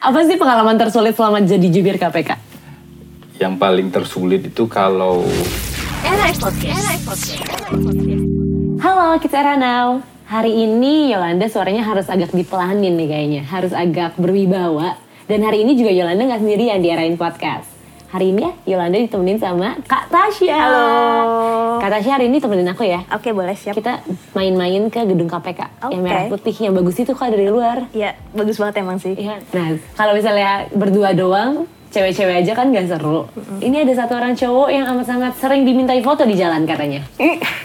Apa sih pengalaman tersulit selama jadi jubir KPK? Yang paling tersulit itu kalau Halo, kita Era Now. Hari ini Yolanda suaranya harus agak dipelanin nih kayaknya. Harus agak berwibawa. Dan hari ini juga Yolanda nggak sendirian di Erain Podcast. Hari ini ya Yolanda ditemenin sama Kak Tasya. Halo. Kak Tasya hari ini temenin aku ya. Oke boleh siap. Kita main-main ke gedung KPK yang Oke. merah putih yang bagus itu kak dari luar. Iya bagus banget emang sih. Iya. Nah, kalau misalnya berdua doang, cewek-cewek aja kan gak seru. Ini ada satu orang cowok yang amat sangat sering dimintai foto di jalan katanya.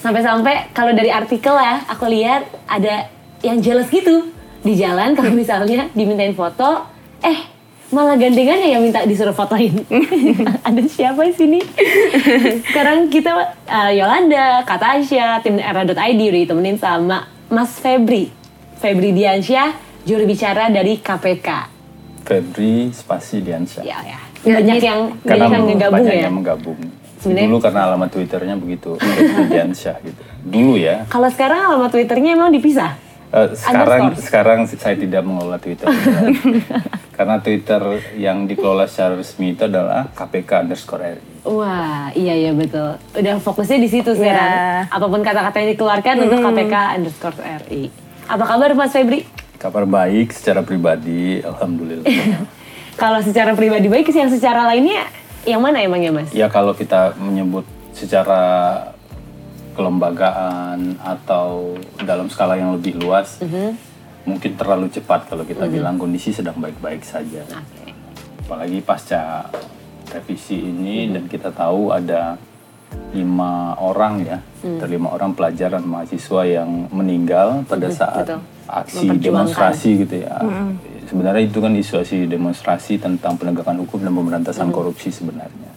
Sampai-sampai kalau dari artikel ya, aku lihat ada yang jealous gitu di jalan kalau misalnya dimintain foto, eh malah gandengannya yang minta disuruh fotoin. ada siapa di sini? Sekarang kita uh, Yolanda, Kak Tasya, tim era.id udah ditemenin sama Mas Febri. Febri Diansyah, juru bicara dari KPK. Febri Spasi Diansyah. Ya, ya. Banyak yang Karena banyak yang ngegabung banyak ya. yang menggabung. Sebenarnya- Dulu karena alamat Twitternya begitu, Febri Diansyah gitu. Dulu ya. Kalau sekarang alamat Twitternya emang dipisah. Eh, sekarang Underscore. sekarang saya tidak mengelola Twitter. karena Twitter yang dikelola secara resmi itu adalah KPK underscore RI. Wah, iya iya betul. Udah fokusnya di situ sekarang. Apa pun kata-kata yang dikeluarkan untuk KPK underscore RI. Apa kabar Mas Febri? Kabar baik secara pribadi, alhamdulillah. Kalau secara pribadi baik, yang secara lainnya yang mana emangnya Mas? ya kalau kita menyebut secara kelembagaan atau dalam skala yang lebih luas, mungkin terlalu cepat kalau kita bilang kondisi sedang baik-baik saja. Oke. Apalagi pasca revisi ini dan kita tahu ada lima orang ya, ada lima orang pelajar dan mahasiswa yang meninggal pada saat betul. aksi demonstrasi gitu ya. Sebenarnya itu kan isu aksi demonstrasi tentang penegakan hukum dan pemberantasan korupsi sebenarnya.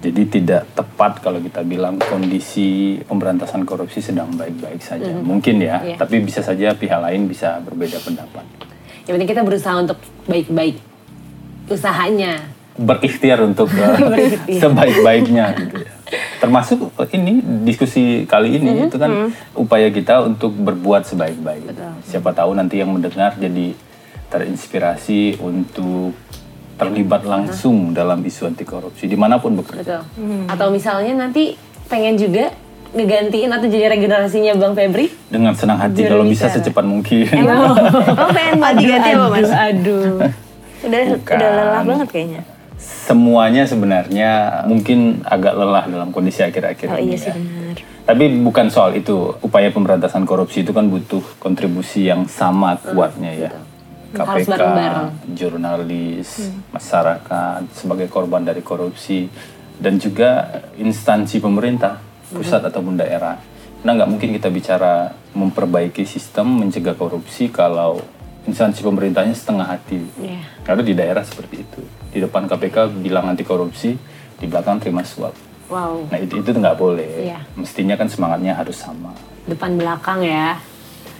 Jadi tidak tepat kalau kita bilang kondisi pemberantasan korupsi sedang baik-baik saja. Mungkin ya, Iya. tapi bisa saja pihak lain bisa berbeda pendapat. Yang penting kita berusaha untuk baik-baik usahanya. berikhtiar untuk uh, sebaik-baiknya gitu ya. Termasuk ini diskusi kali ini itu kan upaya kita untuk berbuat sebaik-baik. Siapa tahu nanti yang mendengar jadi terinspirasi untuk terlibat langsung dalam isu anti korupsi di mana pun bekerja. Betul. Atau misalnya nanti pengen juga ngegantiin atau jadi regenerasinya Bang Febri? Dengan senang hati Juru kalau bisa secepat mungkin. Oh pengen mau diganti apa mas? aduh. Udah Bukan. udah lelah banget kayaknya. Semuanya sebenarnya mungkin agak lelah dalam kondisi akhir-akhir Oh ini iya sih ya. benar. Tapi bukan soal itu. Upaya pemberantasan korupsi itu kan butuh kontribusi yang sama kuatnya ya. KPK, jurnalis, masyarakat sebagai korban dari korupsi dan juga instansi pemerintah pusat ataupun daerah. Nah nggak mungkin kita bicara memperbaiki sistem mencegah korupsi kalau instansi pemerintahnya setengah hati. Iya. Karena di daerah seperti itu. Di depan KPK bilang anti korupsi, di belakang terima suap. Wow. Nah itu itu nggak boleh. Iya. Mestinya kan semangatnya harus sama. Depan belakang ya.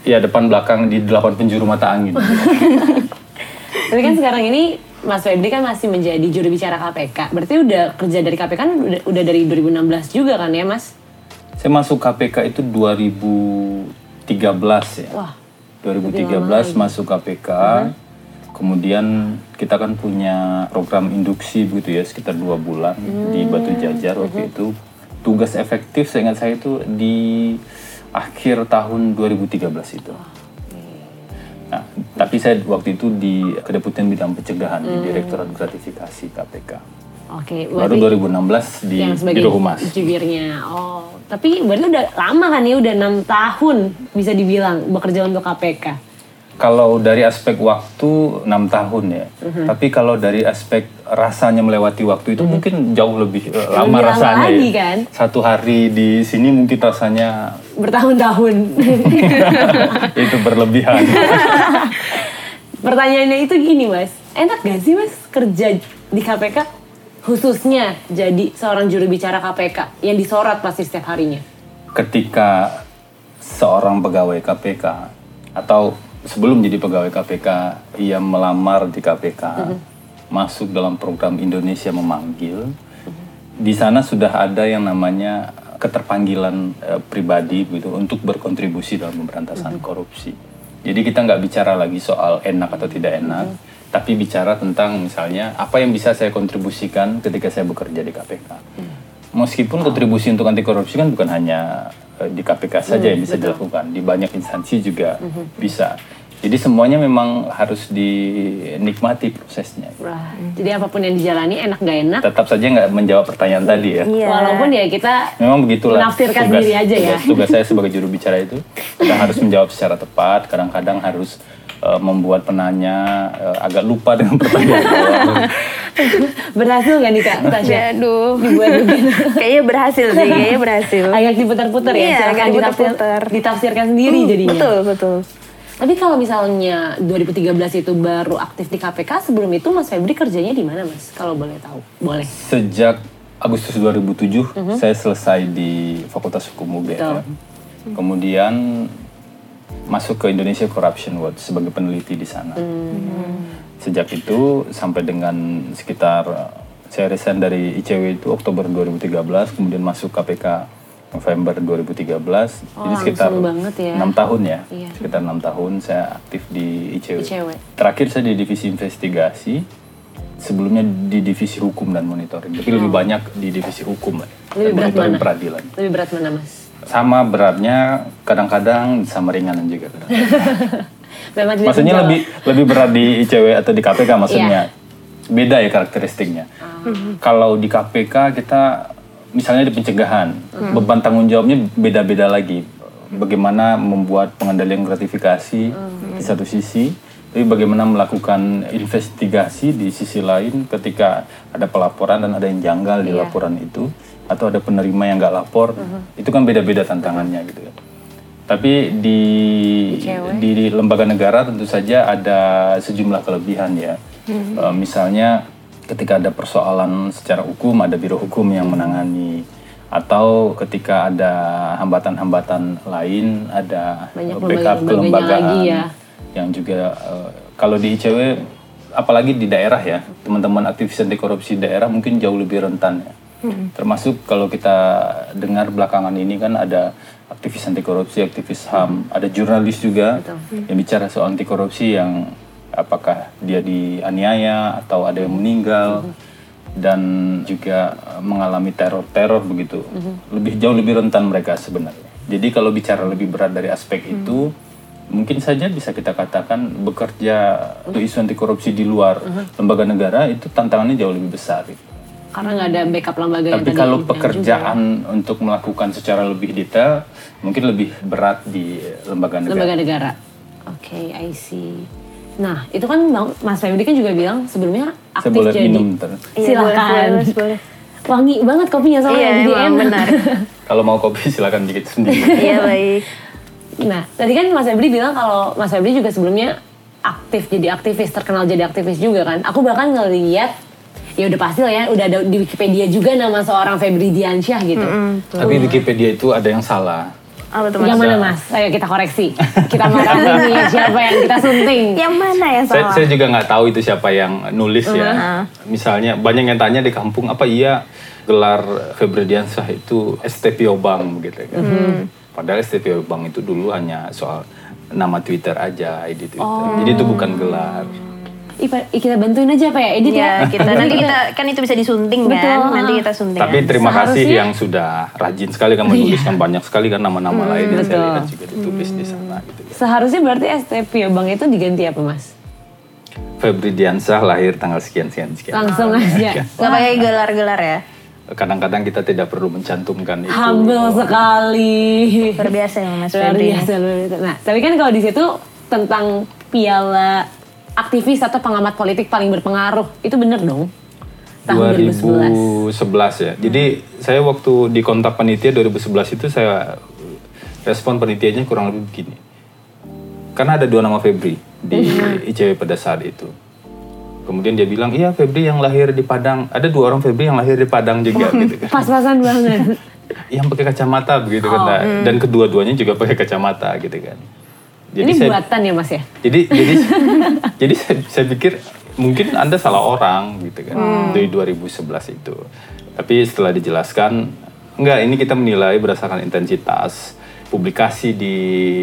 Ya depan belakang di delapan penjuru mata angin. Tapi kan sekarang ini Mas Febri kan masih menjadi juru bicara KPK. Berarti udah kerja dari KPK kan udah, udah dari 2016 juga kan ya Mas? Saya masuk KPK itu 2013 ya. Wah. 2013 masuk KPK. Kemudian kita kan punya program induksi begitu ya sekitar dua bulan di Batu Jajar waktu itu. Tugas efektif saya ingat saya itu di akhir tahun 2013 itu. Nah, tapi saya waktu itu di Kedeputian Bidang Pencegahan di Direktorat Gratifikasi KPK. Oke, Baru berarti 2016 di Biro Humas. jubirnya. Oh, tapi berarti udah lama kan ya, udah enam tahun bisa dibilang bekerja untuk KPK. Kalau dari aspek waktu enam tahun ya, Mhm. tapi kalau dari aspek rasanya melewati waktu itu mungkin jauh lebih eh, lama Lebih lama rasanya. lagi ya. kan? Satu hari di sini mungkin rasanya Bertahun-tahun. itu berlebihan. Pertanyaannya itu gini mas, enak gak sih mas kerja di KPK khususnya jadi seorang juru bicara KPK yang disorot pasti setiap harinya? Ketika seorang pegawai KPK atau sebelum jadi pegawai KPK ia melamar di KPK, Mhm. masuk dalam program Indonesia memanggil, di sana sudah ada yang namanya keterpanggilan eh, pribadi gitu untuk berkontribusi dalam pemberantasan korupsi. Jadi kita nggak bicara lagi soal enak atau tidak enak, tapi bicara tentang misalnya apa yang bisa saya kontribusikan ketika saya bekerja di KPK. Meskipun kontribusi untuk anti korupsi kan bukan hanya eh, di KPK saja yang bisa dilakukan, di banyak instansi juga bisa. Jadi semuanya memang harus dinikmati prosesnya. Wah, Jadi apa pun yang dijalani enak gak enak. Tetap saja nggak menjawab pertanyaan tadi ya. Iya. Walaupun ya kita Memang begitulah. Menafsirkan diri aja ya. Tugas, tugas saya sebagai juru bicara itu, kadang harus menjawab secara tepat, kadang-kadang harus eh, membuat penanya eh, agak lupa dengan pertanyaan berhasil gak nih Kak Tasya? Aduh. Dibuat begini. Kayaknya berhasil sih, kayaknya berhasil. Agak diputar-putar ya, Iya, silakan agak ditafsir- diputar-putar. ditafsirkan sendiri Hmm, jadinya. Betul, betul. Tapi kalau misalnya 2013 itu baru aktif di KPK, sebelum itu Mas Febri kerjanya di mana Mas? Kalau boleh tahu, boleh. Sejak Agustus 2007, saya selesai di Fakultas Hukum UGM. Kemudian masuk ke Indonesia Corruption Watch sebagai peneliti di sana. Sejak itu sampai dengan sekitar saya resign dari ICW itu Oktober 2013, kemudian masuk KPK November 2013. Oh, Jadi sekitar ya. enam tahun ya, Iya. sekitar enam tahun saya aktif di ICW. ICW. Terakhir saya di divisi investigasi, sebelumnya di divisi hukum dan monitoring. Tapi lebih banyak di divisi hukum. Lebih dan berat monitoring mana? peradilan. Lebih berat mana Mas? Sama beratnya, kadang-kadang sama ringanan juga. kadang. Memang tidak maksudnya lebih lebih berat di ICW atau di KPK maksudnya. Iya. Beda ya karakteristiknya. Ah. Kalau di KPK kita misalnya di pencegahan, Hmm. beban tanggung jawabnya beda-beda lagi. Bagaimana membuat pengendalian gratifikasi Hmm. di satu sisi, tapi bagaimana melakukan investigasi di sisi lain ketika ada pelaporan dan ada yang janggal di Iya. laporan itu atau ada penerima yang nggak lapor, Hmm. itu kan beda-beda tantangannya gitu ya. Tapi di di, di lembaga negara tentu saja ada sejumlah kelebihan ya. Eh, misalnya ketika ada persoalan secara hukum ada biro hukum yang menangani atau ketika ada hambatan-hambatan lain ada Banyak backup kelembagaan lagi ya. yang juga eh, kalau di ICW apalagi di daerah ya teman-teman aktivis anti korupsi daerah mungkin jauh lebih rentan ya. Termasuk kalau kita dengar belakangan ini kan ada aktivis anti korupsi, aktivis HAM, ada jurnalis juga yang bicara soal anti korupsi yang apakah dia dianiaya atau ada yang meninggal dan juga mengalami teror-teror begitu. Lebih jauh lebih rentan mereka sebenarnya. Jadi kalau bicara lebih berat dari aspek itu mungkin saja bisa kita katakan bekerja untuk isu anti korupsi di luar lembaga negara itu tantangannya jauh lebih besar. gitu. Karena nggak ada backup lembaga yang Tapi tadi kalau pekerjaan untuk melakukan secara lebih detail, mungkin lebih berat di lembaga juga. negara. lembaga negara. Oke, I see. Nah, itu kan Bang- Mas Febri kan juga bilang sebelumnya Saya aktif boleh jadi. minum ntar. Iya, Silakan. boleh, boleh, boleh. Wangi banget kopinya soalnya Iya, jadi emang enak. benar. Kalau mau kopi silakan dikit sendiri. Iya, baik. Nah, tadi kan Mas Febri bilang kalau Mas Febri juga sebelumnya aktif jadi aktivis, terkenal jadi aktivis juga kan. Aku bahkan ngeliat, ya udah pasti lah ya, udah ada di Wikipedia juga nama seorang Febri Diansyah gitu. Tapi Wikipedia itu ada yang salah. Apa tuh, Mas? Yang mana Mas? Ayo kita koreksi. Kita marahin nih siapa yang kita sunting. Yang mana yang Saya, salah? saya juga nggak tahu itu siapa yang nulis ya. Misalnya banyak yang tanya di kampung apa iya gelar Febrediansah itu STPO Bank gitu kan. Padahal STPO Bank itu dulu hanya soal nama Twitter aja, ID Twitter. Jadi itu bukan gelar. Kita bantuin aja Pak ya, edit ya. Iya, kita nanti kita kan itu bisa disunting Betul. kan. Nanti kita sunting. Tapi kan? terima kasih Seharusnya- yang sudah rajin sekali kan menuliskan banyak sekali kan nama-nama lain yang saya lihat juga ditulis di sana gitu. Seharusnya berarti STP Bang itu diganti apa Mas? Febri Diansah lahir tanggal sekian sekian sekian. Langsung aja. Nggak pakai gelar-gelar ya. Kadang-kadang kita tidak perlu mencantumkan itu. Humble sekali. Luar biasa ya Mas Luar Febri. biasa, luar biasa. Nah, tapi kan kalau di situ tentang piala aktivis atau pengamat politik paling berpengaruh, itu bener dong? Tahun 2011. 2011 ya. Jadi saya waktu di kontak panitia 2011 itu saya respon panitianya kurang lebih begini. Karena ada dua nama Febri di ICW pada saat itu. Kemudian dia bilang, iya Febri yang lahir di Padang. Ada dua orang Febri yang lahir di Padang juga gitu kan. Pas-pasan banget. Yang pakai kacamata begitu kan. Nah, Dan kedua-duanya juga pakai kacamata gitu kan. Ini buatan ya Mas ya? jadi jadi jadi saya, saya pikir mungkin anda salah orang gitu kan dari 2011 itu. Tapi setelah dijelaskan enggak ini kita menilai berdasarkan intensitas publikasi di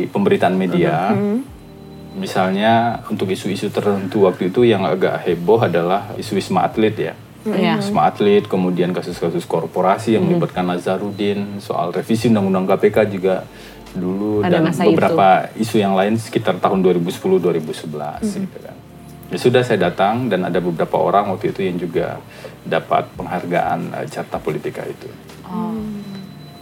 pemberitaan media. Misalnya untuk isu-isu tertentu waktu itu yang agak heboh adalah isu wisma atlet ya. Iya. Wisma atlet, kemudian kasus-kasus korporasi yang melibatkan Nazarudin, soal revisi undang-undang KPK juga dulu Ada dan beberapa isu yang lain sekitar tahun 2010-2011 gitu kan. Ya sudah saya datang dan ada beberapa orang waktu itu yang juga dapat penghargaan eh, carta politika itu.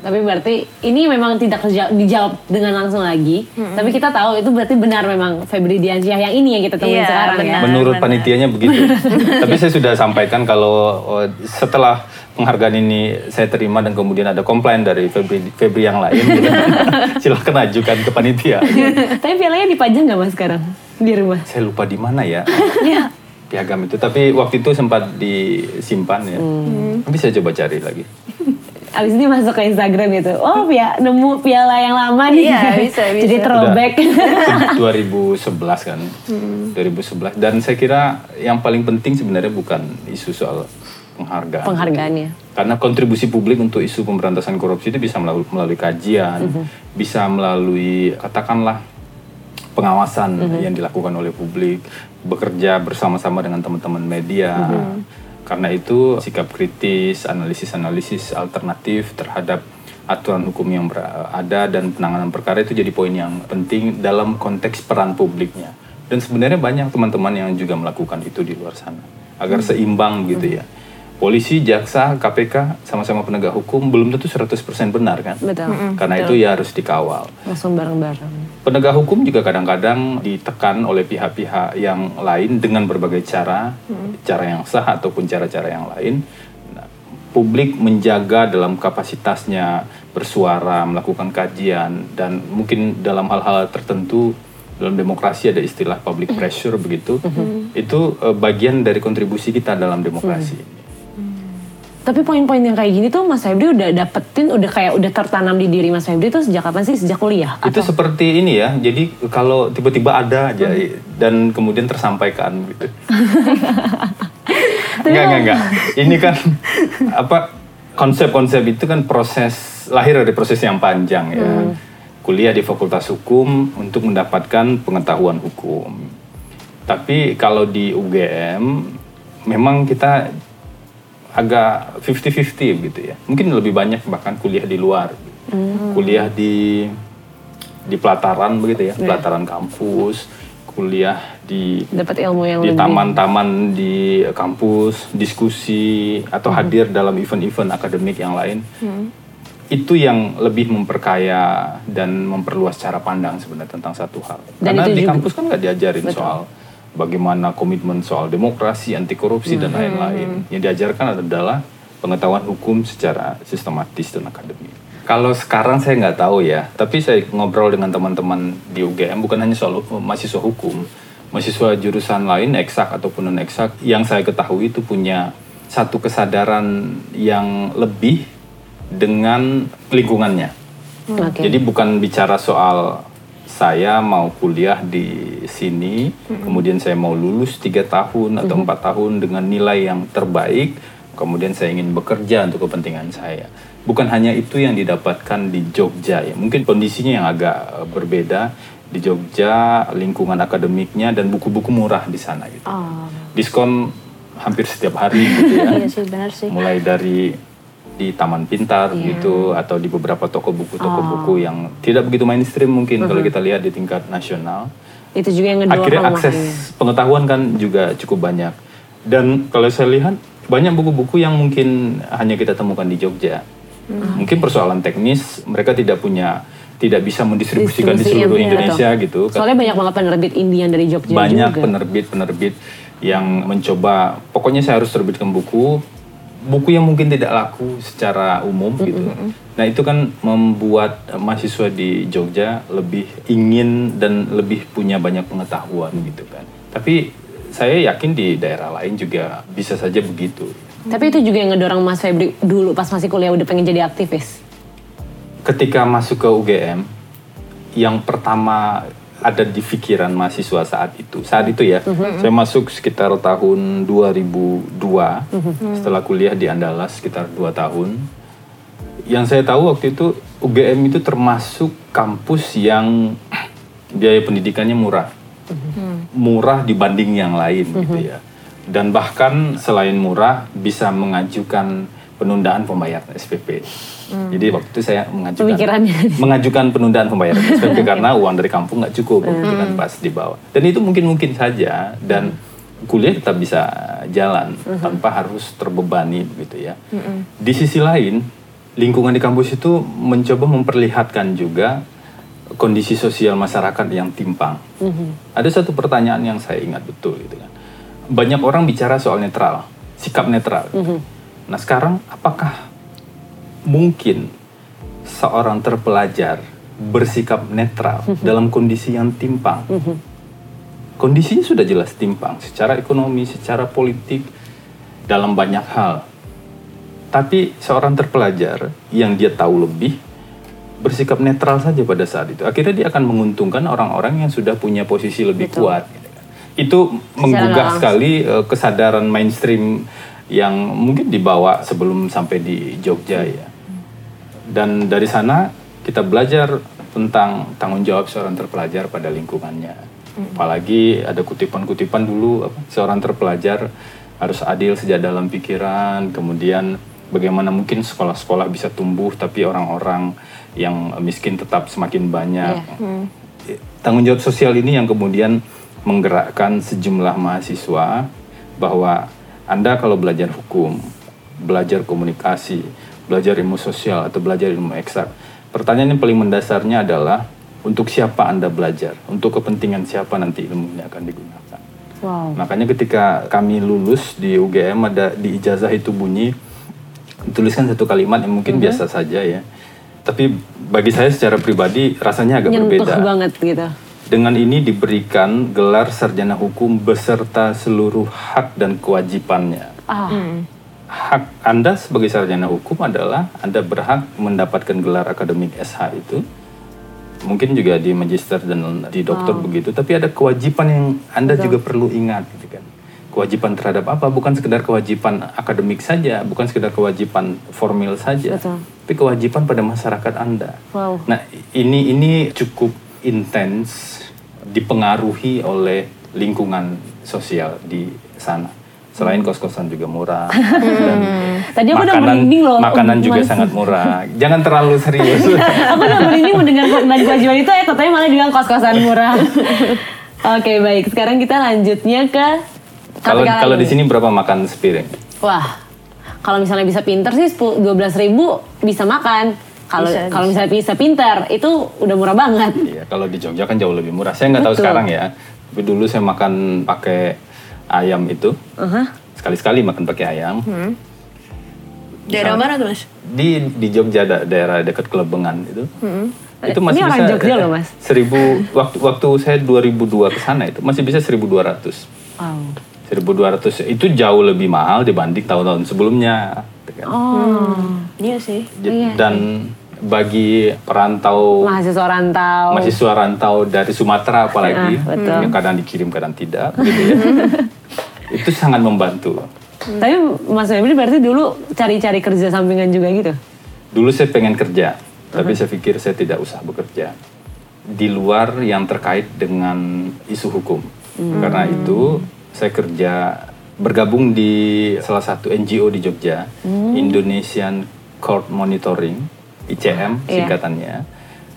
Tapi berarti ini memang tidak dijawab dengan langsung lagi. Tapi kita tahu itu berarti benar memang Febri Diansyah yang ini yang kita temuin Iya, sekarang ya. benar. Menurut panitianya begitu. Tapi saya sudah sampaikan kalau oh, setelah penghargaan ini saya terima dan kemudian ada komplain dari Febri, Febri yang lain, gitu, silahkan ajukan ke panitia. Tapi pialanya dipajang nggak mas sekarang di rumah? Saya lupa di mana ya Iya. piagam itu. Tapi waktu itu sempat disimpan ya. Tapi saya coba cari lagi. Abis ini masuk ke Instagram gitu. Oh, pia, nemu piala yang lama nih. Iya, bisa, bisa. Jadi throwback. Udah 2011 kan. 2011 dan saya kira yang paling penting sebenarnya bukan isu soal penghargaan. Penghargaannya. Karena kontribusi publik untuk isu pemberantasan korupsi itu bisa melalui, melalui kajian, bisa melalui katakanlah pengawasan yang dilakukan oleh publik, bekerja bersama-sama dengan teman-teman media. Karena itu sikap kritis, analisis-analisis alternatif terhadap aturan hukum yang ada dan penanganan perkara itu jadi poin yang penting dalam konteks peran publiknya. Dan sebenarnya banyak teman-teman yang juga melakukan itu di luar sana agar seimbang gitu ya. Polisi, jaksa, KPK sama-sama penegak hukum belum tentu 100% benar kan? Betul. Karena itu ya harus dikawal. Langsung bareng-bareng. Penegak hukum juga kadang-kadang ditekan oleh pihak-pihak yang lain dengan berbagai cara, cara yang sah ataupun cara-cara yang lain. Nah, publik menjaga dalam kapasitasnya bersuara, melakukan kajian, dan mungkin dalam hal-hal tertentu dalam demokrasi ada istilah public pressure begitu. Itu eh, bagian dari kontribusi kita dalam demokrasi. ini. Tapi poin-poin yang kayak gini tuh Mas Febri udah dapetin, udah kayak udah tertanam di diri Mas Febri tuh sejak kapan sih? Sejak kuliah? Itu seperti ini ya. Jadi kalau tiba-tiba ada aja dan kemudian tersampaikan gitu. enggak, enggak, enggak. Ini kan apa konsep-konsep itu kan proses lahir dari proses yang panjang ya. Kuliah di Fakultas Hukum untuk mendapatkan pengetahuan hukum. Tapi kalau di UGM memang kita agak 50-50 gitu ya. Mungkin lebih banyak bahkan kuliah di luar. Kuliah di di pelataran begitu ya, pelataran kampus, kuliah di Dapat ilmu yang di taman-taman di kampus, diskusi atau hadir dalam event-event akademik yang lain. Itu yang lebih memperkaya dan memperluas cara pandang sebenarnya tentang satu hal. Dan Karena di juga- kampus kan nggak diajarin Betul. soal bagaimana komitmen soal demokrasi, anti korupsi dan lain-lain. Yang diajarkan adalah pengetahuan hukum secara sistematis dan akademik. Kalau sekarang saya nggak tahu ya, tapi saya ngobrol dengan teman-teman di UGM bukan hanya soal mahasiswa hukum, mahasiswa jurusan lain eksak ataupun non eksak yang saya ketahui itu punya satu kesadaran yang lebih dengan lingkungannya. Oke. Jadi bukan bicara soal saya mau kuliah di sini, kemudian saya mau lulus tiga tahun atau empat tahun dengan nilai yang terbaik, kemudian saya ingin bekerja untuk kepentingan saya. Bukan hanya itu yang didapatkan di Jogja ya, mungkin kondisinya yang agak eh, berbeda di Jogja, lingkungan akademiknya dan buku-buku murah di sana gitu. Oh. Diskon hampir setiap hari gitu ya Iya sih, benar sih. mulai dari di taman pintar gitu atau di beberapa toko buku toko buku yang tidak begitu mainstream mungkin. Kalau kita lihat di tingkat nasional Itu juga yang akhirnya akses makanya. pengetahuan kan juga cukup banyak. Dan kalau saya lihat banyak buku-buku yang mungkin hanya kita temukan di Jogja. Mungkin persoalan teknis mereka tidak punya tidak bisa mendistribusikan di seluruh iya, Indonesia gitu. Soalnya banyak banget penerbit Indian dari Jogja banyak juga. penerbit-penerbit yang mencoba. Pokoknya saya harus terbitkan buku buku yang mungkin tidak laku secara umum gitu. Nah itu kan membuat mahasiswa di Jogja lebih ingin dan lebih punya banyak pengetahuan gitu kan. Tapi saya yakin di daerah lain juga bisa saja begitu. Tapi itu juga yang ngedorong Mas Febri dulu pas masih kuliah udah pengen jadi aktivis. ketika masuk ke UGM yang pertama ada di pikiran mahasiswa saat itu saat itu ya saya masuk sekitar tahun 2002 setelah kuliah di Andalas sekitar dua tahun yang saya tahu waktu itu UGM itu termasuk kampus yang biaya pendidikannya murah murah dibanding yang lain gitu ya. Dan bahkan selain murah bisa mengajukan penundaan pembayaran SPP. Jadi waktu itu saya mengajukan mengajukan penundaan pembayaran SPP karena uang dari kampung nggak cukup gitu kan pas dibawa. Dan itu mungkin mungkin saja dan kuliah tetap bisa jalan tanpa harus terbebani begitu ya. Di sisi lain lingkungan di kampus itu mencoba memperlihatkan juga kondisi sosial masyarakat yang timpang. Ada satu pertanyaan yang saya ingat betul gitu kan. Banyak orang bicara soal netral, sikap netral. Nah sekarang apakah mungkin seorang terpelajar bersikap netral dalam kondisi yang timpang? Kondisinya sudah jelas timpang secara ekonomi, secara politik, dalam banyak hal. Tapi seorang terpelajar yang dia tahu lebih bersikap netral saja pada saat itu. Akhirnya dia akan menguntungkan orang-orang yang sudah punya posisi lebih kuat. gitu kan. Itu menggugah langsung. sekali eh, kesadaran mainstream yang mungkin dibawa sebelum sampai di Jogja ya. Dan dari sana kita belajar tentang tanggung jawab seorang terpelajar pada lingkungannya. Apalagi ada kutipan-kutipan dulu apa, seorang terpelajar harus adil sejak dalam pikiran, kemudian bagaimana mungkin sekolah-sekolah bisa tumbuh tapi orang-orang yang miskin tetap semakin banyak. Tanggung jawab sosial ini yang kemudian menggerakkan sejumlah mahasiswa bahwa Anda kalau belajar hukum, belajar komunikasi, belajar ilmu sosial atau belajar ilmu eksak, pertanyaan yang paling mendasarnya adalah untuk siapa Anda belajar, untuk kepentingan siapa nanti ilmunya akan digunakan. Wow. Makanya ketika kami lulus di UGM ada di ijazah itu bunyi tuliskan satu kalimat yang mungkin biasa saja ya. Tapi bagi saya secara pribadi rasanya agak Nyentuh berbeda. banget gitu. Dengan ini diberikan gelar sarjana hukum beserta seluruh hak dan kewajibannya. Ah, Hak Anda sebagai sarjana hukum adalah Anda berhak mendapatkan gelar akademik SH itu. Mungkin juga di magister dan di dokter begitu, tapi ada kewajiban yang Anda juga perlu ingat gitu kan. Kewajiban terhadap apa? Bukan sekedar kewajiban akademik saja, bukan sekedar kewajiban formil saja, Betul. tapi kewajiban pada masyarakat Anda. wow. Nah, ini ini cukup intens dipengaruhi oleh lingkungan sosial di sana. Selain kos-kosan juga murah dan Tadi aku udah makanan merinding loh, makanan juga Mas. sangat murah. Jangan terlalu serius. aku udah merinding mendengar kewajiban itu, eh katanya malah bilang kos-kosan murah. Oke baik, sekarang kita lanjutnya ke Kalau kalau di sini berapa makan sepiring? Wah, kalau misalnya bisa pinter sih 10 12 ribu bisa makan. Kalau kalau misalnya bisa pinter itu udah murah banget. Iya, kalau di Jogja kan jauh lebih murah. Saya nggak tahu sekarang ya. Tapi dulu saya makan pakai ayam itu. Aha. Sekali-sekali makan pakai ayam. Daerah mana tuh mas? di di Jogja da- daerah dekat Kelebengan itu itu Ini masih orang bisa Jogja eh, loh, Mas. seribu waktu waktu saya 2002 ke sana itu masih bisa 1200 Wow. 1200 itu jauh lebih mahal dibanding tahun-tahun sebelumnya kan. Oh, Iya sih. Iya. dan bagi perantau mahasiswa rantau. mahasiswa rantau dari Sumatera apalagi Ah, betul. yang kadang dikirim kadang tidak gitu ya itu sangat membantu Tapi Mas Febri berarti dulu cari-cari kerja sampingan juga gitu? Dulu saya pengen kerja, tapi saya pikir saya tidak usah bekerja di luar yang terkait dengan isu hukum. Karena itu saya kerja bergabung di salah satu NGO di Jogja, Indonesian Court Monitoring (ICM) Iya. singkatannya.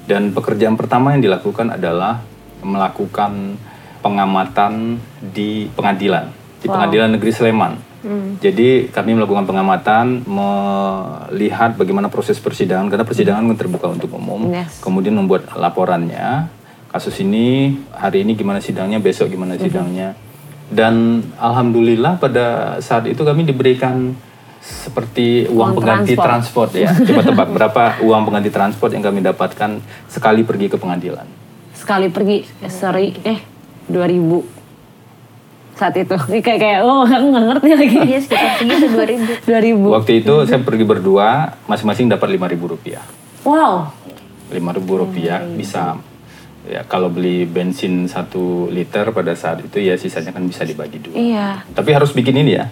Dan pekerjaan pertama yang dilakukan adalah melakukan pengamatan di pengadilan, di Wow. Pengadilan Negeri Sleman. Jadi kami melakukan pengamatan, melihat bagaimana proses persidangan karena persidangan kan terbuka untuk umum. Yes. Kemudian membuat laporannya. Kasus ini hari ini gimana sidangnya, besok gimana sidangnya. Dan alhamdulillah pada saat itu kami diberikan seperti uang, Uang pengganti transport. transport, ya. Coba tebak berapa uang pengganti transport yang kami dapatkan sekali pergi ke pengadilan. Sekali pergi, eh, sorry, eh 2000 saat itu. Ini kayak kayak oh aku nggak ngerti lagi. Iya sekitar segitu 2000. 2000. Waktu itu saya pergi berdua, masing-masing dapat 5.000 rupiah. Wow. lima ribu rupiah bisa ya kalau beli bensin satu liter pada saat itu ya sisanya kan bisa dibagi dua Iya. tapi harus bikin ini ya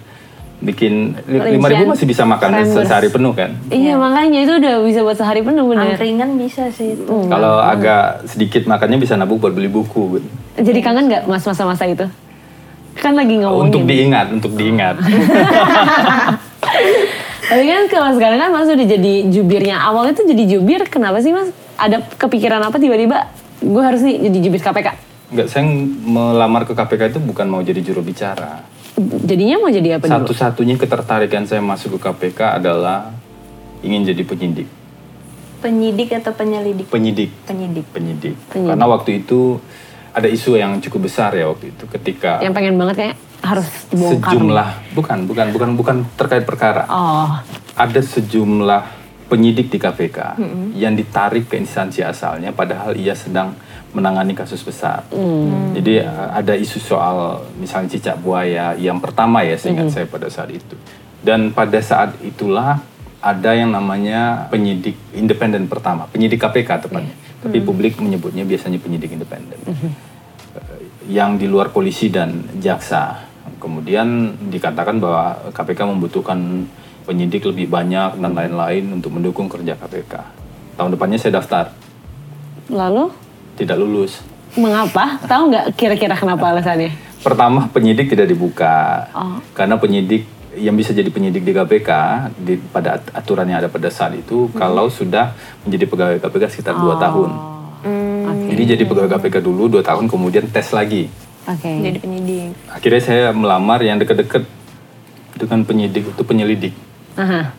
bikin lima ribu masih bisa makan Rembers. sehari penuh kan. Iya makanya itu udah bisa buat sehari penuh bener. Angkringan bisa sih itu. Kalau agak sedikit makannya bisa nabung buat beli buku. gitu. Jadi kangen nggak mas masa-masa itu? Kan lagi ngomongin. Untuk diingat, untuk diingat. Tapi kan kalau sekarang kan mas udah jadi jubirnya. Awalnya tuh jadi jubir, kenapa sih mas? Ada kepikiran apa tiba-tiba? Gue harus nih jadi jubir KPK. Enggak, saya melamar ke KPK itu bukan mau jadi juru bicara. Jadinya mau jadi apa dulu? Satu-satunya ketertarikan saya masuk ke KPK adalah ingin jadi penyidik. Penyidik atau penyelidik? Penyidik. Penyidik. Penyidik. Penyidik. Karena waktu itu ada isu yang cukup besar ya waktu itu ketika Yang pengen banget kayak harus dibongkar. sejumlah bukan bukan bukan bukan terkait perkara. Oh, Ada sejumlah penyidik di KPK yang ditarik ke instansi asalnya padahal ia sedang menangani kasus besar. Jadi uh, ada isu soal misalnya cicak buaya yang pertama ya seingat saya pada saat itu. Dan pada saat itulah ada yang namanya penyidik independen pertama, penyidik KPK tepatnya. Tapi publik menyebutnya biasanya penyidik independen. Eh, Yang di luar polisi dan jaksa. Kemudian dikatakan bahwa KPK membutuhkan penyidik lebih banyak dan lain-lain untuk mendukung kerja KPK. Tahun depannya saya daftar, lalu tidak lulus. mengapa? Tahu nggak kira-kira kenapa alasannya? Pertama penyidik tidak dibuka Oh. karena penyidik yang bisa jadi penyidik di KPK di, pada at- aturan yang ada pada saat itu kalau sudah menjadi pegawai KPK sekitar dua tahun. Jadi jadi pegawai KPK dulu dua tahun kemudian tes lagi. Oke. Jadi penyidik. Akhirnya saya melamar yang deket-deket dengan penyidik itu penyelidik. Aha.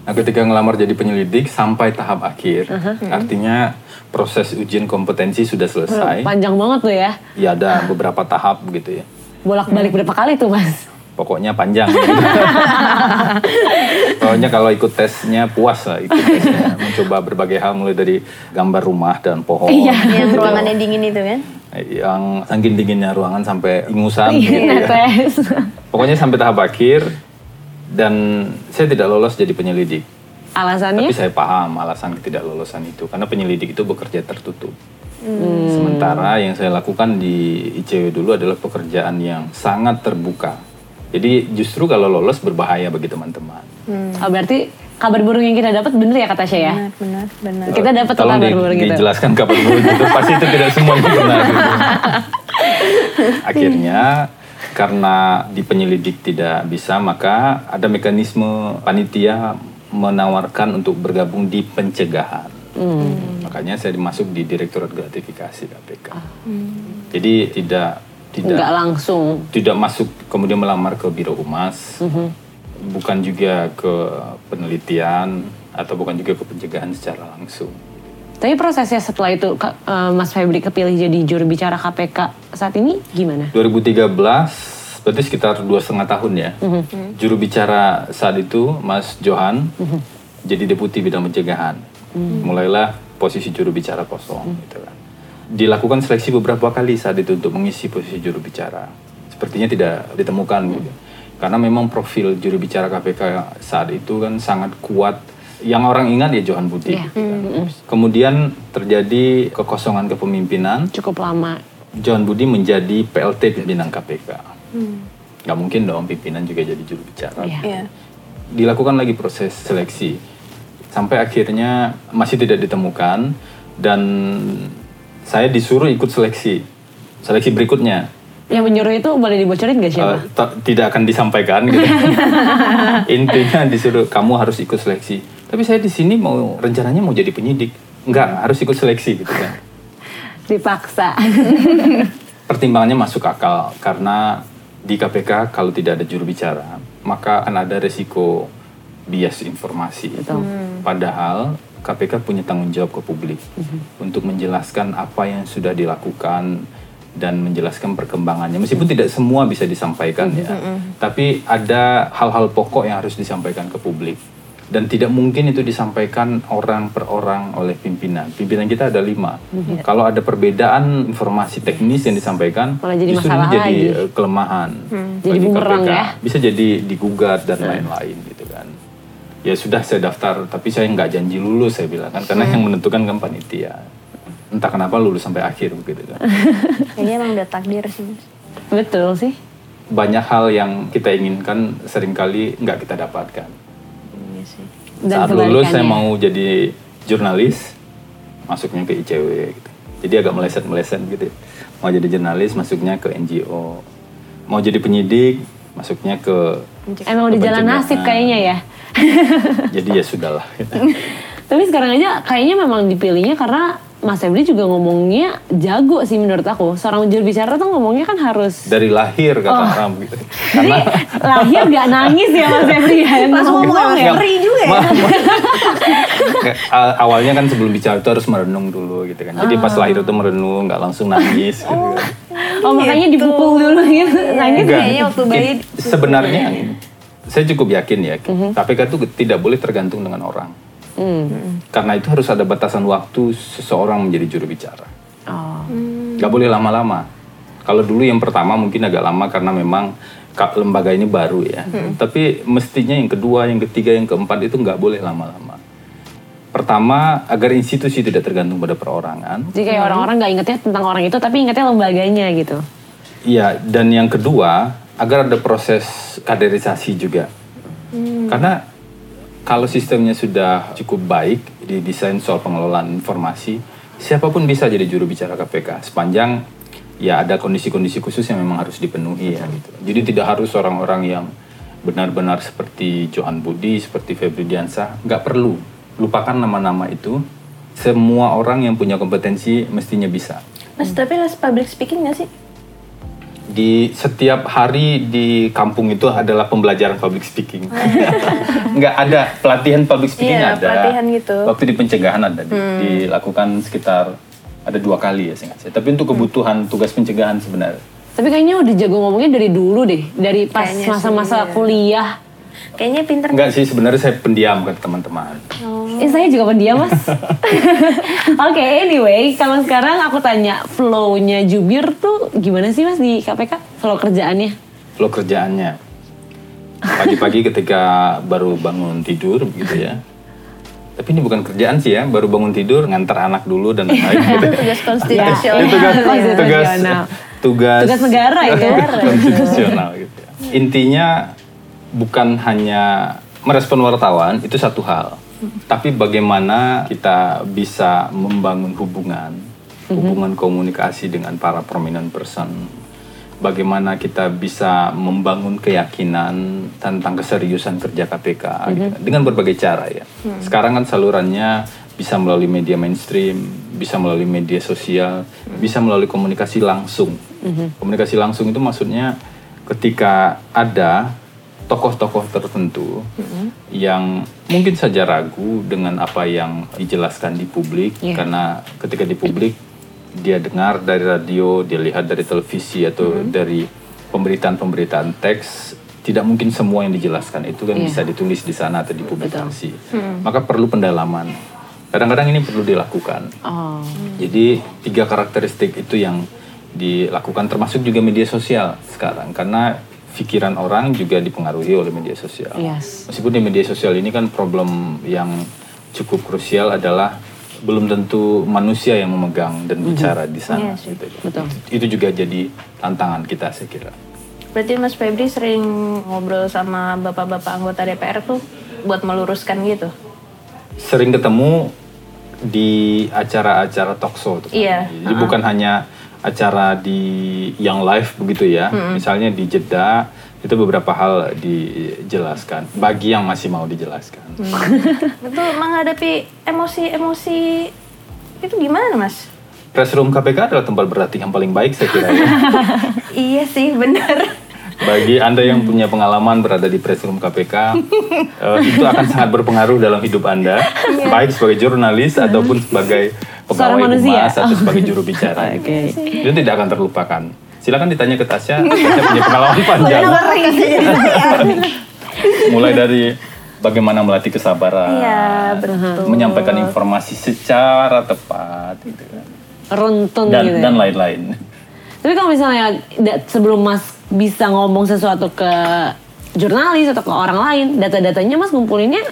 Nah, ketika ngelamar jadi penyelidik sampai tahap akhir, artinya proses ujian kompetensi sudah selesai. Panjang banget tuh ya. Ya ada beberapa tahap gitu ya. Bolak-balik berapa kali tuh mas? Pokoknya panjang. gitu. Pokoknya kalau ikut tesnya puas lah ikut tesnya. Mencoba berbagai hal mulai dari gambar rumah dan pohon. Iya. Yang ruangannya dingin itu kan? Yang saking dinginnya ruangan sampai ingusan Iya, gitu ya. Pokoknya sampai tahap akhir dan saya tidak lolos jadi penyelidik. Alasannya? Tapi saya paham alasan ketidaklolosan itu karena penyelidik itu bekerja tertutup. Sementara yang saya lakukan di ICW dulu adalah pekerjaan yang sangat terbuka. Jadi justru kalau lolos berbahaya bagi teman-teman. Oh, berarti kabar burung yang kita dapat bener ya kata saya ya? Benar, benar, benar. Kita dapat tuh Tolong kabar di- burung gitu. dijelaskan kabar burung itu. Pasti itu tidak semuanya benar. gitu. Akhirnya karena di penyelidik tidak bisa, maka ada mekanisme panitia menawarkan untuk bergabung di pencegahan. Hmm. Makanya saya masuk di Direktorat Gratifikasi KPK. Jadi tidak tidak Nggak langsung. tidak masuk kemudian melamar ke Biro Humas, Mhm. bukan juga ke penelitian atau bukan juga ke pencegahan secara langsung. Tapi prosesnya setelah itu eh, Mas Febri kepilih jadi juru bicara KPK saat ini gimana? 2013 berarti sekitar dua setengah tahun ya. Mhm. Juru bicara saat itu Mas Johan jadi deputi bidang pencegahan. Mhm. Mulailah posisi juru bicara kosong gitu kan. Dilakukan seleksi beberapa kali saat itu untuk mengisi posisi juru bicara. Sepertinya tidak ditemukan Mhm. gitu. Karena memang profil juru bicara KPK saat itu kan sangat kuat. Yang orang ingat ya Johan Budi. Iya. gitu kan. Kemudian terjadi kekosongan kepemimpinan. Cukup lama. John Budi menjadi PLT pimpinan KPK. Nggak mungkin dong pimpinan juga jadi juru bicara. Iya. Iya. Dilakukan lagi proses seleksi. Sampai akhirnya masih tidak ditemukan dan saya disuruh ikut seleksi. Seleksi berikutnya. Yang menyuruh itu boleh dibocorin gak siapa? Eh, t- tidak akan disampaikan gitu. Intinya disuruh kamu harus ikut seleksi. Tapi saya di sini mau rencananya mau jadi penyidik. Enggak, harus ikut seleksi gitu kan. Dipaksa. pertimbangannya masuk akal karena di KPK kalau tidak ada juru bicara maka akan ada resiko bias informasi. Betul. Padahal KPK punya tanggung jawab ke publik untuk menjelaskan apa yang sudah dilakukan dan menjelaskan perkembangannya. Meskipun tidak semua bisa disampaikan ya, tapi ada hal-hal pokok yang harus disampaikan ke publik. Dan tidak mungkin itu disampaikan orang per orang oleh pimpinan. Pimpinan kita ada lima. Kalau ada perbedaan informasi teknis yang disampaikan, Malah jadi justru masalah ini jadi lagi. eh, kelemahan. Jadi bagi bumerang KPK. ya. Bisa jadi digugat dan lain-lain gitu kan. Ya sudah saya daftar, tapi saya nggak janji lulus saya bilang kan, karena yang menentukan kan panitia. Entah kenapa lulus sampai akhir begitu kan. Kayaknya emang udah takdir sih. Betul sih. banyak hal yang kita inginkan sering kali nggak kita dapatkan. Iya sih. Dan Saat lulus saya mau jadi jurnalis, masuknya ke ICW gitu. Jadi agak meleset-meleset gitu. Mau jadi jurnalis, masuknya ke NGO. Mau jadi penyidik, masuknya ke Emang udah jalan nasib kayaknya ya. jadi ya sudahlah. Gitu. Tapi sekarang aja kayaknya memang dipilihnya karena Mas Febri juga ngomongnya jago sih menurut aku. Seorang juru bicara tuh ngomongnya kan harus Dari lahir kata Oh. orang gitu. Jadi lahir gak nangis ya Mas Febri ya? Pas ngomong ya? ngeri juga ya. Awalnya kan sebelum bicara itu harus merenung dulu gitu kan. Jadi pas lahir itu merenung, nggak langsung nangis. Gitu. kan. Oh makanya dipukul dulu gitu. Nangis Enggak. kayaknya waktu bayi sebenarnya saya cukup yakin ya, KPK itu tidak boleh tergantung dengan orang. Hmm. Karena itu harus ada batasan waktu seseorang menjadi juru bicara. Oh. Nggak boleh lama-lama. Kalau dulu yang pertama mungkin agak lama karena memang lembaga ini baru ya. Tapi mestinya yang kedua, yang ketiga, yang keempat itu nggak boleh lama-lama. Pertama, agar institusi tidak tergantung pada perorangan. Jadi kayak orang-orang nggak ingetnya tentang orang itu tapi ingetnya lembaganya gitu. Iya, dan yang kedua, agar ada proses kaderisasi juga. Karena kalau sistemnya sudah cukup baik, didesain soal pengelolaan informasi, siapa pun bisa jadi juru bicara KPK sepanjang ya ada kondisi-kondisi khusus yang memang harus dipenuhi ya gitu. Jadi tidak harus orang-orang yang benar-benar seperti Johan Budi, seperti Febri Diansah, nggak perlu. Lupakan nama-nama itu. Semua orang yang punya kompetensi mestinya bisa. Mas, tapi les public speaking gak sih? Di setiap hari di kampung itu adalah pembelajaran public speaking. Nggak ada pelatihan public speaking Iya, ada. pelatihan gitu. Waktu di pencegahan ada di- dilakukan sekitar ada dua kali ya seingat saya. Tapi untuk kebutuhan tugas pencegahan sebenarnya. Tapi kayaknya udah jago ngomongnya dari dulu deh. Dari pas masa-masa iya. kuliah. Kayaknya pinter. Enggak sih sebenarnya saya pendiam ke teman-teman. Eh saya juga pendiam mas. Oke anyway kalau sekarang aku tanya flow-nya Jubir tuh gimana sih mas di KPK? Flow kerjaannya? Lo kerjaannya pagi-pagi ketika baru bangun tidur gitu ya. Tapi ini bukan kerjaan sih ya, baru bangun tidur ngantar anak dulu dan lain-lain gitu. Tugas Itu konstitusional. tugas, tugas, tugas, Tugas negara itu. konstitusional gitu. ya. Intinya bukan hanya merespon wartawan itu satu hal, tapi bagaimana kita bisa membangun hubungan, hubungan komunikasi dengan para prominent person. Bagaimana kita bisa membangun keyakinan tentang keseriusan kerja KPK gitu, dengan berbagai cara ya. Sekarang kan salurannya bisa melalui media mainstream, bisa melalui media sosial, bisa melalui komunikasi langsung. Komunikasi langsung itu maksudnya ketika ada tokoh-tokoh tertentu yang mungkin saja ragu dengan apa yang dijelaskan di publik Iya. karena ketika di publik dia dengar dari radio, dia lihat dari televisi atau dari pemberitaan-pemberitaan teks tidak mungkin semua yang dijelaskan itu kan Iya. bisa ditulis di sana atau dipublikasi. Maka perlu pendalaman. Kadang-kadang ini perlu dilakukan. Oh. Jadi tiga karakteristik itu yang dilakukan termasuk juga media sosial sekarang karena pikiran orang juga dipengaruhi oleh media sosial. Yes. Meskipun di media sosial ini kan problem yang cukup krusial adalah belum tentu manusia yang memegang dan bicara di sana. Iya sih. gitu. Betul. Itu juga jadi tantangan kita saya kira. Berarti Mas Febri sering ngobrol sama bapak-bapak anggota DPR tuh buat meluruskan gitu. Sering ketemu di acara-acara talkshow. tuh. Iya. Jadi bukan hanya acara di yang live begitu ya. Misalnya di Jeddah itu beberapa hal dijelaskan bagi yang masih mau dijelaskan. Itu menghadapi emosi-emosi itu gimana Mas? Press room KPK adalah tempat berlatih yang paling baik saya kira ya. iya sih bener. Bagi Anda yang punya pengalaman berada di press room KPK, eh, itu akan sangat berpengaruh dalam hidup Anda, baik sebagai jurnalis ataupun sebagai pegawai manusia. humas atau sebagai juru bicara. Oke. Itu tidak akan terlupakan. Silakan ditanya ke Tasya, Tasya punya pengalaman panjang. Mulai dari bagaimana melatih kesabaran, betul. menyampaikan informasi secara tepat, gitu kan. Runtun dan gitu. ya. dan lain-lain. Tapi kalau misalnya sebelum Mas bisa ngomong sesuatu ke jurnalis atau ke orang lain, data-datanya Mas ngumpulinnya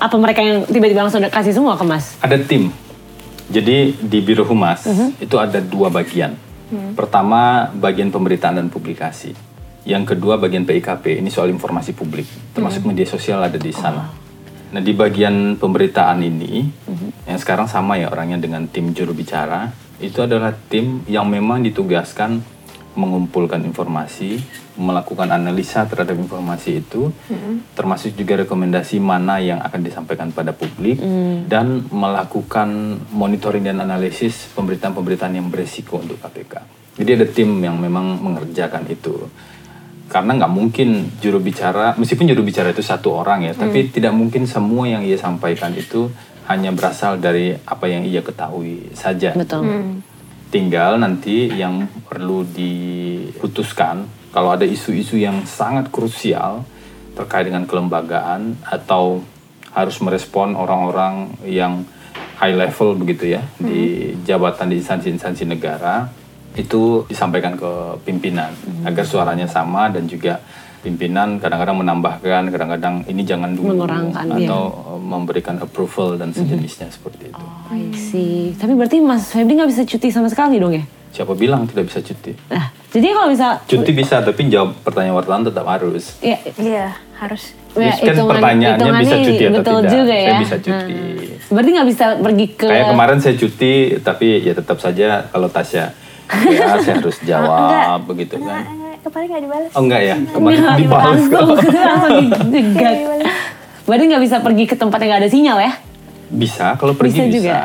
apa mereka yang tiba-tiba langsung kasih semua ke Mas? Ada tim. Jadi di Biro Humas Mhm. itu ada dua bagian. Pertama bagian pemberitaan dan publikasi. Yang kedua bagian PIKP, ini soal informasi publik, termasuk media sosial ada di sana. Nah di bagian pemberitaan ini, yang sekarang sama ya orangnya dengan tim juru bicara, itu adalah tim yang memang ditugaskan mengumpulkan informasi, melakukan analisa terhadap informasi itu, termasuk juga rekomendasi mana yang akan disampaikan pada publik, dan melakukan monitoring dan analisis pemberitaan-pemberitaan yang beresiko untuk KPK. Jadi ada tim yang memang mengerjakan itu. Karena nggak mungkin juru bicara, meskipun juru bicara itu satu orang ya, tapi tidak mungkin semua yang ia sampaikan itu hanya berasal dari apa yang ia ketahui saja. Betul. Tinggal nanti yang perlu diputuskan. Kalau ada isu-isu yang sangat krusial terkait dengan kelembagaan atau harus merespon orang-orang yang high level begitu ya di jabatan di instansi-instansi negara itu disampaikan ke pimpinan agar suaranya sama dan juga pimpinan kadang-kadang menambahkan kadang-kadang ini jangan dulu Mengurangkan, iya. atau uh, memberikan approval dan sejenisnya seperti itu. I see. Tapi berarti Mas Febri nggak bisa cuti sama sekali dong ya? Siapa bilang tidak bisa cuti? Nah, jadi kalau bisa Cuti bisa, tapi jawab pertanyaan wartawan tetap harus. ya, Iya, harus. ya, kan hitungan- pertanyaannya bisa cuti atau betul tidak. juga Saya ya. bisa cuti. Hmm. Berarti nggak bisa pergi ke Kayak kemarin saya cuti, tapi ya tetap saja kalau Tasya ya saya harus jawab begitu kan. Kemarin nggak dibalas. Oh enggak ya, kemarin Nggak, dibalas langsung, langsung dijegat. Berarti nggak bisa pergi ke tempat yang nggak ada sinyal ya? Bisa, kalau pergi Bisa bisa. juga?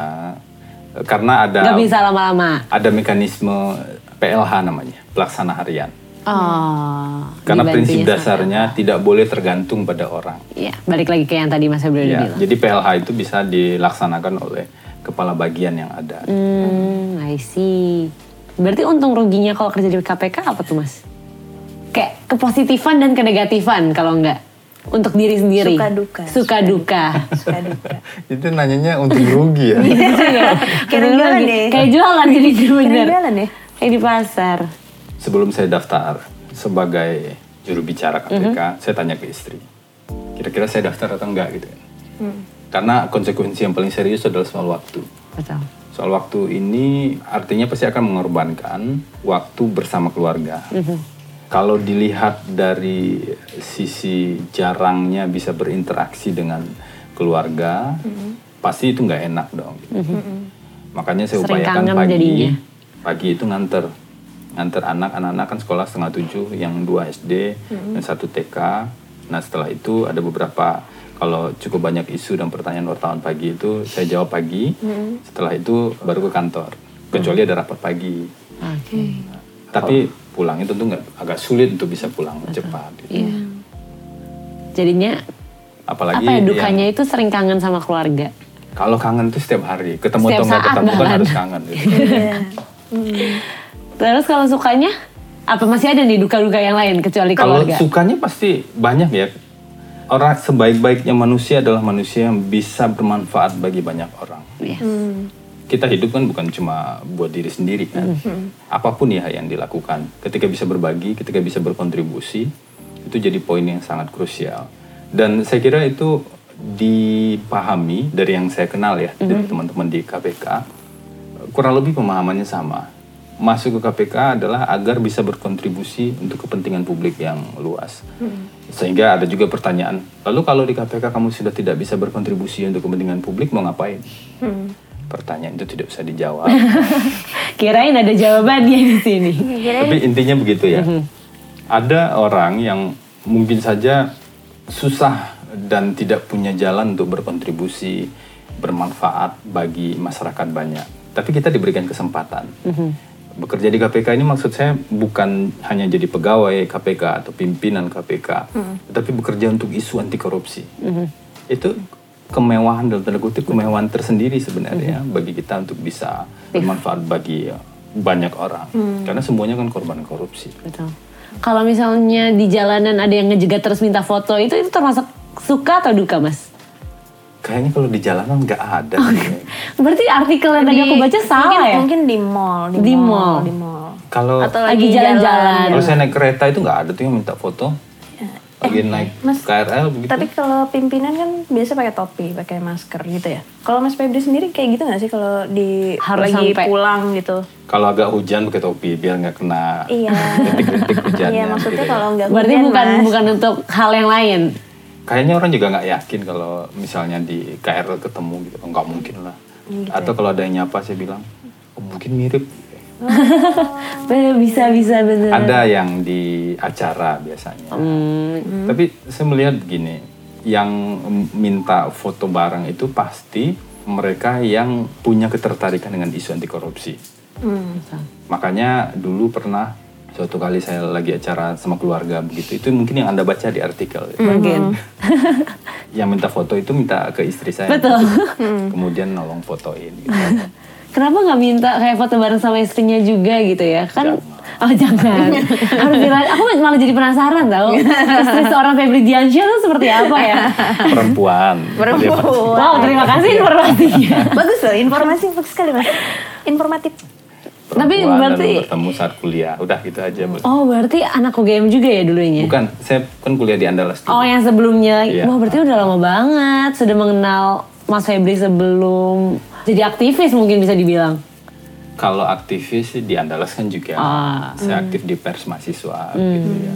Karena ada Nggak bisa lama-lama. ada mekanisme PLH namanya, pelaksana harian. Oh. Karena dibantunya prinsip sama- dasarnya tidak boleh tergantung pada orang. Iya, balik lagi ke yang tadi Mas Febri udah Ya, bilang. jadi PLH itu bisa dilaksanakan oleh kepala bagian yang ada. Hmm, I see. Berarti untung ruginya kalau kerja di KPK apa tuh Mas? Kayak kepositifan dan kenegatifan kalau enggak untuk diri sendiri. Suka duka. Suka duka. Suka duka. Itu nanyanya untuk rugi ya. Gitu ya. Kayak jualan deh. Kayak jualan jadi bener. Jalan ya? Kayak di pasar. Sebelum saya daftar sebagai juru bicara KPK, Mhm. saya tanya ke istri, kira-kira saya daftar atau enggak gitu kan. Hmm. Karena konsekuensi yang paling serius adalah soal waktu. Betul. Soal waktu ini artinya pasti akan mengorbankan waktu bersama keluarga. Kalau dilihat dari sisi jarangnya bisa berinteraksi dengan keluarga, pasti itu nggak enak dong. Makanya saya Sering upayakan pagi, jadinya. pagi itu nganter, nganter anak, anak-anak kan sekolah setengah tujuh, yang dua SD dan satu TK. Nah setelah itu ada beberapa kalau cukup banyak isu dan pertanyaan wartawan pagi itu saya jawab pagi. Setelah itu baru ke kantor. Kecuali ada rapat pagi. Oke. Tapi pulangnya tentu nggak agak sulit untuk bisa pulang cepat. gitu. Iya. Jadinya Apalagi apa ya yang- dukanya itu sering kangen sama keluarga. kalau kangen tuh setiap hari ketemu Setiap atau nggak saat ketemu kan harus kangen. Gitu. Iya. Terus kalau sukanya apa masih ada nih duka-duka yang lain kecuali Kalau keluarga? sukanya pasti banyak ya. Orang sebaik-baiknya manusia adalah manusia yang bisa bermanfaat bagi banyak orang. Yes. Kita hidup kan bukan cuma buat diri sendiri kan. Apa pun ya yang dilakukan, ketika bisa berbagi, ketika bisa berkontribusi, itu jadi poin yang sangat krusial. Dan saya kira itu dipahami dari yang saya kenal ya, dari teman-teman di KPK, kurang lebih pemahamannya sama. Masuk ke KPK adalah agar bisa berkontribusi untuk kepentingan publik yang luas. Sehingga ada juga pertanyaan, lalu kalau di KPK kamu sudah tidak bisa berkontribusi untuk kepentingan publik, mau ngapain? Pertanyaan itu tidak bisa dijawab. Kirain ada jawabannya di sini. Tapi intinya begitu ya. Ada orang yang mungkin saja susah dan tidak punya jalan untuk berkontribusi bermanfaat bagi masyarakat banyak. Tapi kita diberikan kesempatan. Bekerja di KPK ini maksud saya bukan hanya jadi pegawai KPK atau pimpinan KPK, tetapi bekerja untuk isu anti korupsi. Itu kemewahan dalam tanda kutip kemewahan tersendiri sebenarnya bagi kita untuk bisa bermanfaat bagi banyak orang. Karena semuanya kan korban korupsi. Betul. Kalau misalnya di jalanan ada yang ngejegat terus minta foto, itu itu termasuk suka atau duka, Mas? Kayaknya kalau di jalanan nggak ada. sih. Berarti artikel yang tadi aku baca salah mungkin, ya? Mungkin di mall, di, Di mall, mall. di mall. Kalau Atau Lagi jalan-jalan. jalan. kalau saya naik kereta itu nggak ada tuh yang minta foto. Lagi naik Mas, KRL begitu. Tapi kalau pimpinan kan biasa pakai topi, pakai masker gitu ya. Kalau Mas Febri sendiri kayak gitu nggak sih kalau di Harus lagi sampai. pulang gitu? Kalau agak hujan pakai topi biar nggak kena Iya. detik-detik hujannya. Iya, maksudnya gitu ya. kalau nggak Berarti hujan, bukan Mas. bukan untuk hal yang lain. Kayaknya orang juga nggak yakin kalau misalnya di KRL ketemu gitu. Nggak mungkin lah. Gitu Atau kalau ada yang nyapa saya bilang, oh, mungkin mirip. Eh, Bisa bisa bener. Ada yang di acara biasanya. Hmm, Tapi saya melihat gini, yang minta foto bareng itu pasti mereka yang punya ketertarikan dengan isu anti korupsi. Hmm. Makanya dulu pernah suatu kali saya lagi acara sama keluarga begitu, itu mungkin yang anda baca di artikel. mungkin. Yang minta foto itu minta ke istri saya. Betul. Kemudian nolong fotoin. Gitu. Kenapa nggak minta kayak foto bareng sama istrinya juga gitu ya? Kan Jangan. Oh jangan. Harus bilang, aku malah jadi penasaran tau. Istri seorang Febri Diansyah tuh seperti apa ya? Perempuan. Perempuan. Wow, terima kasih informasinya. Bagus loh, informasi bagus sekali mas. Informatif. Tapi berarti- dan bertemu saat kuliah. Udah gitu aja. Bu. Oh berarti anak UGM juga ya dulunya? Bukan, saya kan kuliah di Andalas dulu. Oh yang sebelumnya, Iya. wah berarti udah lama banget sudah mengenal Mas Febri sebelum jadi aktivis mungkin bisa dibilang. Kalau aktivis sih di Andalas kan juga Ah. saya aktif di pers mahasiswa gitu ya.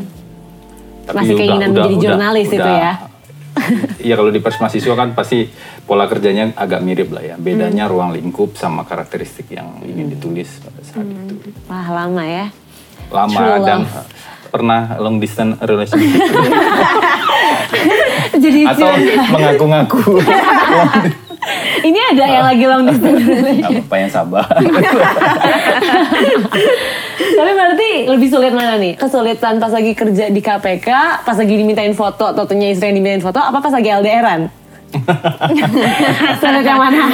Masih keinginan menjadi jurnalis itu ya? Iya kalau di pers mahasiswa kan pasti pola kerjanya agak mirip lah ya. Bedanya ruang lingkup sama karakteristik yang ingin ditulis pada saat itu. Wah lama ya. Lama True dan love. Pernah long distance relationship jadi atau mengaku-ngaku Ini ada yang lagi long distance relationship. apa yang sabar. Tapi berarti lebih sulit mana nih? Kesulitan pas lagi kerja di KPK, pas lagi dimintain foto, atau punya istri yang dimintain foto, apa pas lagi LDRan? Sulit yang mana?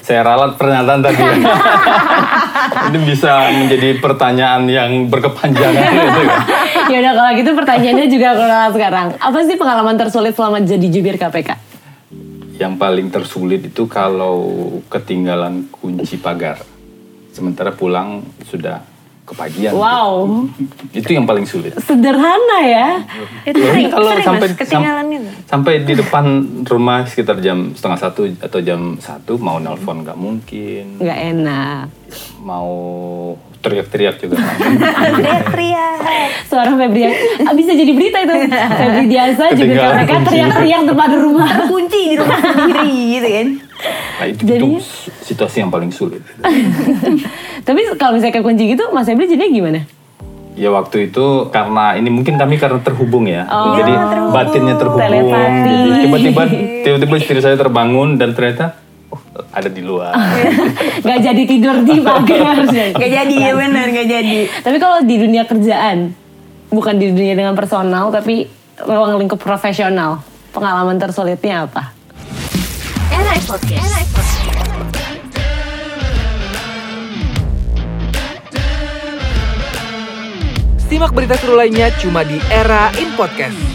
Saya ralat pernyataan tadi. Ini bisa menjadi pertanyaan yang berkepanjangan gitu kan. ya udah kalau gitu pertanyaannya juga kalau sekarang. Apa sih pengalaman tersulit selama jadi jubir KPK? Yang paling tersulit itu kalau ketinggalan kunci pagar. Sementara pulang sudah kepagian. Wow, Itu yang paling sulit. sederhana ya. Itu sering, kalau sering sampai mas, ketinggalan sam- itu. sampai di depan rumah sekitar jam setengah satu atau jam satu mau nelpon nggak mungkin, Nggak enak. mau teriak-teriak juga. Teriak-teriak. Seorang Febrian, ah, bisa jadi berita itu. Febri Diasa KPK kunci. teriak-teriak depan rumah. Kunci di rumah sendiri gitu kan. Nah, itu, Jadi- itu situasi yang paling sulit. Tapi kalau misalnya kekunci gitu, Mas Febri jadinya gimana? Ya waktu itu karena ini mungkin kami karena terhubung ya, Oh, jadi terhubung. batinnya terhubung. Tiba-tiba, tiba-tiba istri saya terbangun dan ternyata oh, ada di luar. Gak jadi tidur di pagar. Gak jadi ya benar, gak jadi. Tapi kalau di dunia kerjaan, bukan di dunia dengan personal, tapi ruang lingkup profesional, pengalaman tersulitnya apa? Simak berita seru lainnya cuma di Era in Podcast.